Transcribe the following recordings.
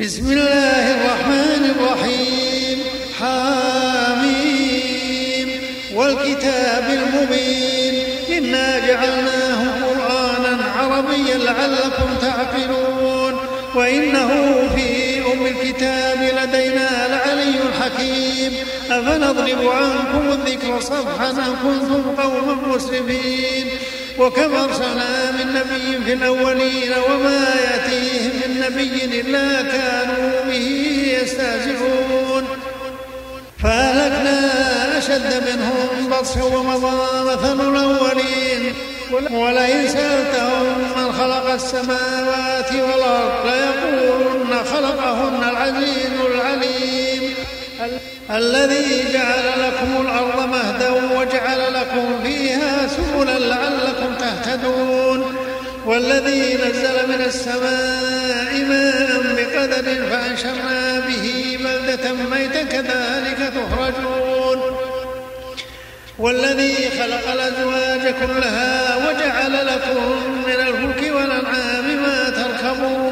بسم الله الرحمن الرحيم. حاميم والكتاب المبين. إنا جعلناه قرآنا عربيا لعلكم تعقلون. وإنه في أم الكتاب لدينا لعلي حكيم. أفنضرب عنكم الذكر صفحا أن كنتم قوما مسرفين وكم أرسلنا من نبي في الأولين وما يأتيهم من نبي إلا كانوا به يستهزئون. فأهلكنا أشد منهم بطشا ومضى مثل الأولين. ولئن سألتهم من خلق السماوات والأرض ليقولن خلقهن العزيز الذي جعل لكم الأرض مهدا وجعل لكم فيها سبلا لعلكم تهتدون. والذي نزل من السماء ماء بقدر فأنشرنا به بلدة ميتا كذلك تخرجون. والذي خلق الأزواج كلها وجعل لكم من الفلك والأنعام ما تركبون.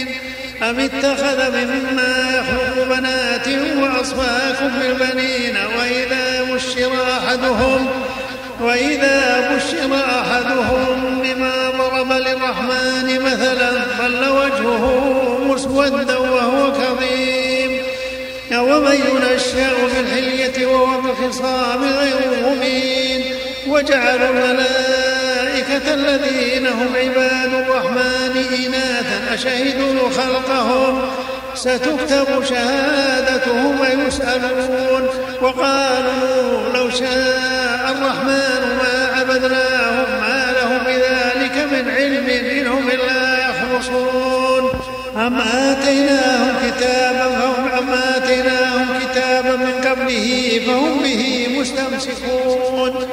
أم اتخذ مما يخلق بنات وأصفاكم بالبنين وإذا بشر أحدهم وإذا بشر أحدهم بما ضرب للرحمن مثلا ظل وجهه مسودا وهو كظيم. ومن ينشأ في الحلية وهو بالخصام غير مبين. وجعلوا الملائكة الذين هم عباد الرحمن إناثا أشهدوا خلقهم ستكتب شهادتهم ويسألون. وقالوا لو شاء الرحمن ما عبدناهم ما لهم بذلك من علم إنهم إلا يخرصون أم آتيناهم كتابا فهم أم آتيناهم كتابا من قبله فهم به مستمسكون.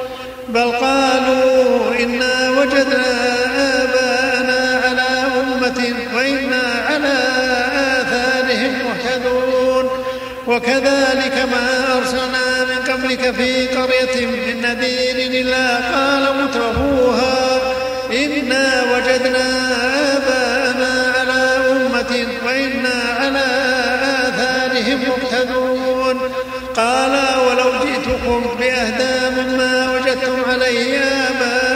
بل قالوا إنا وجدنا آباءنا على أمة وإنا على آثارهم مهتدون. وكذلك ما أرسلنا من قبلك في قرية من نذير إلا قال مترفوها. إنا وجدنا آباءنا على أمة وإنا على آثارهم مقتدون قال ولو جئتكم بأهدى مما وجدتم عليه آباءكم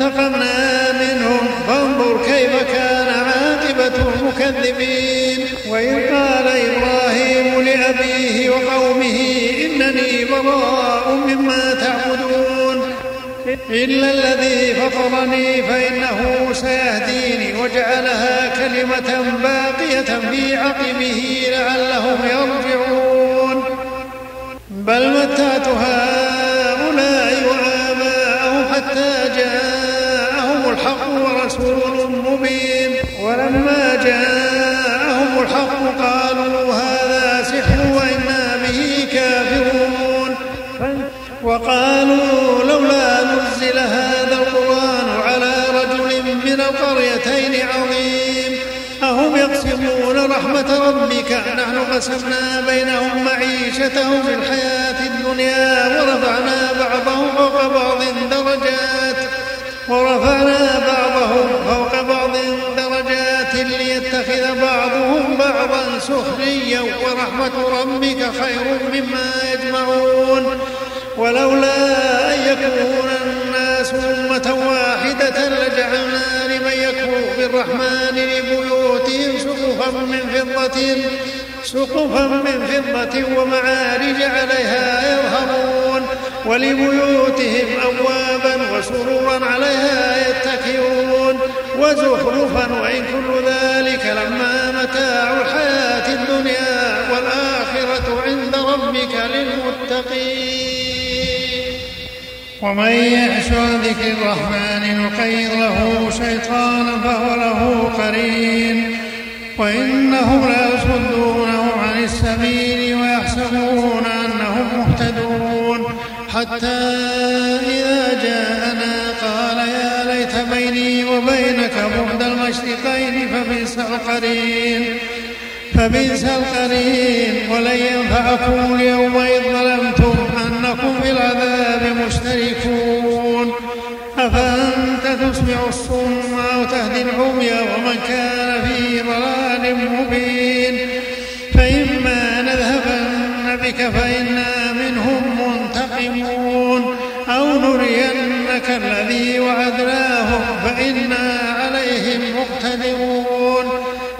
فانتقمنا منهم. فانظر كيف كان عاقبة المكذبين. وإذ قال إبراهيم لأبيه وقومه إنني براء مما تعبدون. إلا الذي فطرني فإنه سيهديني وجعلها كلمة باقية في عقبه لعلهم يرجعون. بل متعت ولما جاءهم الحق قالوا هذا سحر وإنا به كافرون. وقالوا لولا نزل هذا القرآن على رجل من القريتين عظيم. أهم يقسمون رحمة ربك نحن قسمنا بينهم معيشتهم في الحياة سخريا ورحمة ربك خير مما يجمعون. ولولا أن يكون الناس أمة واحدة لجعلنا لمن يكفر بالرحمن لبيوتهم سقفا من فضة سقفا من فضة ومعارج عليها يظهرون. ولبيوتهم أبوابا وسرورا عليها يتكئون. وزخرفا وإن كل ذلك لما متاع الحياة الدنيا والآخرة عند ربك للمتقين. ومن يعش عن ذكر الرحمن نقيض له شيطانا فهو له قرين. وإنهم ليصدونهم عن السبيل ويحسبون أنهم مهتدون. حتى إذا ليت بيني وبينك بعد المشرقين فبئس القرين فبئس القرين. ولن ينفعكم اليوم إذ ظلمتم أنكم في العذاب مشتركون. أفأنت تسمع الصم أو تهدي العمي ومن كان في ضلال مبين؟ فإما نذهبن بك فإنا منهم منتقمون. أو نرينك الذي وعدناهم فإنا عليهم مقتدرون.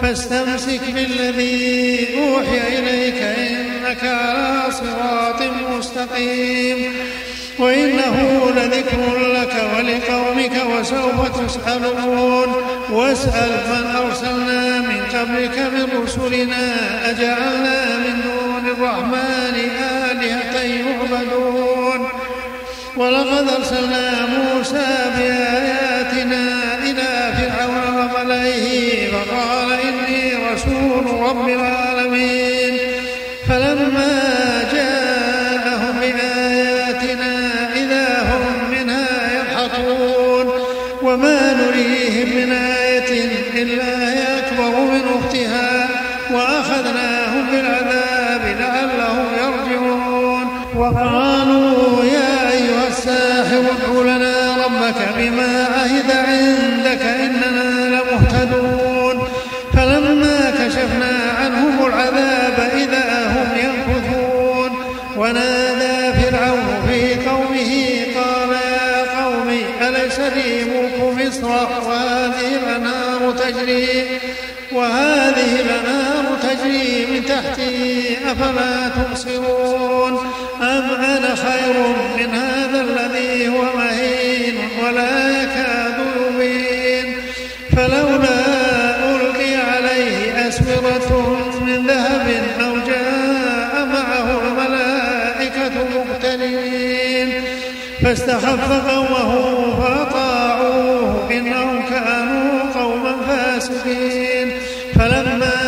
فاستمسك بالذي أوحي إليك إنك على صراط مستقيم. وإنه لذكر لك ولقومك وسوف تسألون. واسأل من أرسلنا من قبلك من رسلنا أجعلنا من دون الرحمن آلهة يعبدون. ولقد أرسلنا موسى بآياتنا رب العالمين أفلا تبصرون. أم أنا خير من هذا الذي هو مهين ولا يكاد يبين؟ فلولا ألقي عليه أسورة من ذهب أو جاء معه الملائكة مقترنين. فاستخف قومه فأطاعوه إنهم كانوا قوما فاسقين. فلما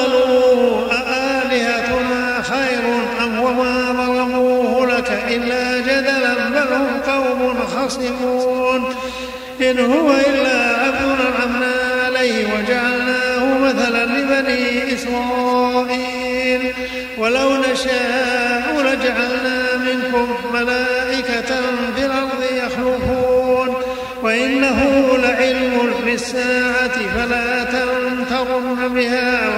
وقالوا أآلهتنا خير أم وما ظلموه لك إلا جدلا بل هم قوم خصمون إن هو إلا عبد أنعمنا عليه وجعلناه مثلا لبني إسرائيل. ولو نشاء لجعلنا منكم ملائكة في الأرض يخلفون وإنه لعلم للساعة فلا تمترن بها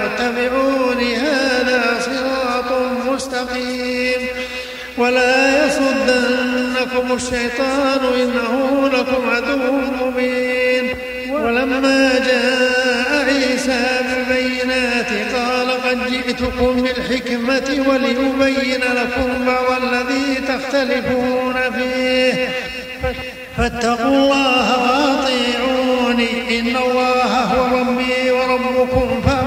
مستقيم ولا يصدنكم الشيطان إنه لكم عدو مبين. ولما جاء عيسى بالبينات قال قد جئتكم بالحكمة ولأبين لكم بعض الذي تختلفون فيه. فاتقوا الله وأطيعوني. إن الله هو ربي وربكم فاعبدوه.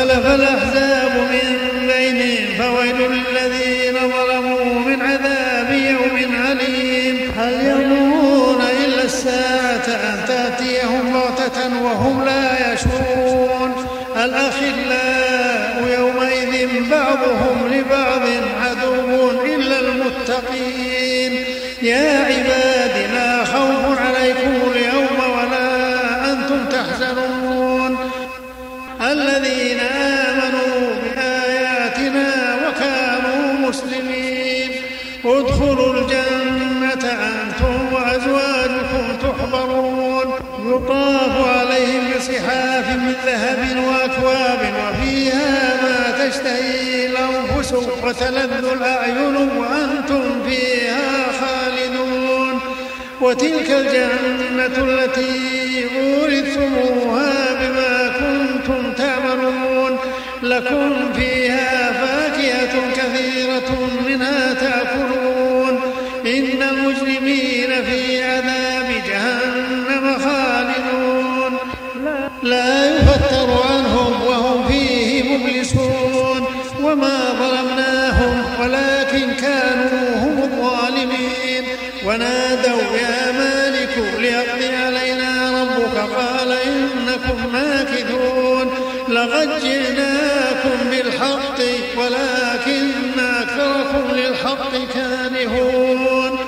فاختلف الأحزاب من بينهم فويل للذين ظلموا من عذاب يوم عليم هل ينظرون إلا الساعة أن تأتيهم بغتة وهم لا يشعرون؟ الأخلاء يومئذ بعضهم لبعض عدو إلا المتقين. يا عباد لا خوف عليكم اليوم ولا أنتم تحزنون. الذين آمنوا بآياتنا وكانوا مسلمين. ادخلوا الجنة أنتم وأزواجكم تحبرون يطاف عليهم بصحاف من ذهب وأكواب وفيها ما تشتهي الأنفس وتلذ الأعين وأنتم فيها خالدون. وتلك الجنة التي أورثتموها بما كنتم تعملون لكم فيها فاكهة كثيرة منها تأكلون. إن المجرمين في عذاب جهنم خالدون. لا يفتر عنهم وهم فيه مبلسون. وما ظلمناهم ولكن كانوا هم الظالمين. ونادوا يا مالك ليقضي علينا ربك. قال إنكم ماكثون. لقد جئناكم للحق كارهون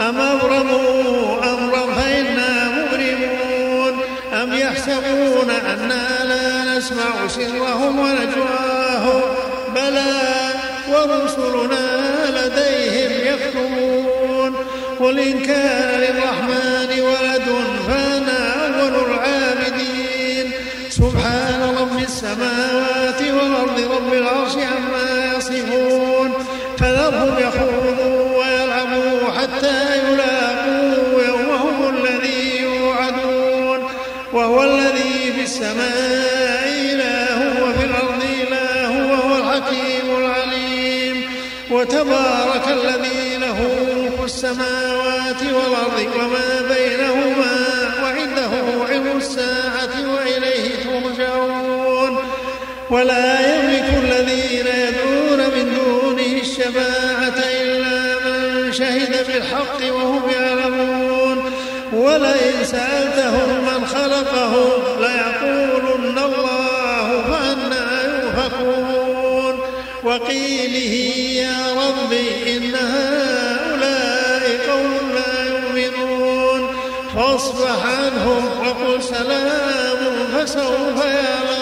أم أبرموا أمرا فإنا مبرمون. أم يحسبون أنا لا نسمع سرهم ونجواهم. بلى ورسلنا لديهم يكتبون قل إن كان للرحمن ولد وتبارك الذي له ملك السماوات والأرض وما بينهما وعنده علم الساعة وإليه ترجعون. ولا يملك الذين يدعون من دونه الشفاعة إلا من شهد بالحق وهم يعلمون. ولئن سألتهم من خلقهم ليقولن الله فأنا يؤفكون. وقيله ربي إن هؤلاء قوم لا يؤمنون فاصفح عنهم وقل سلام فسوف يعلمون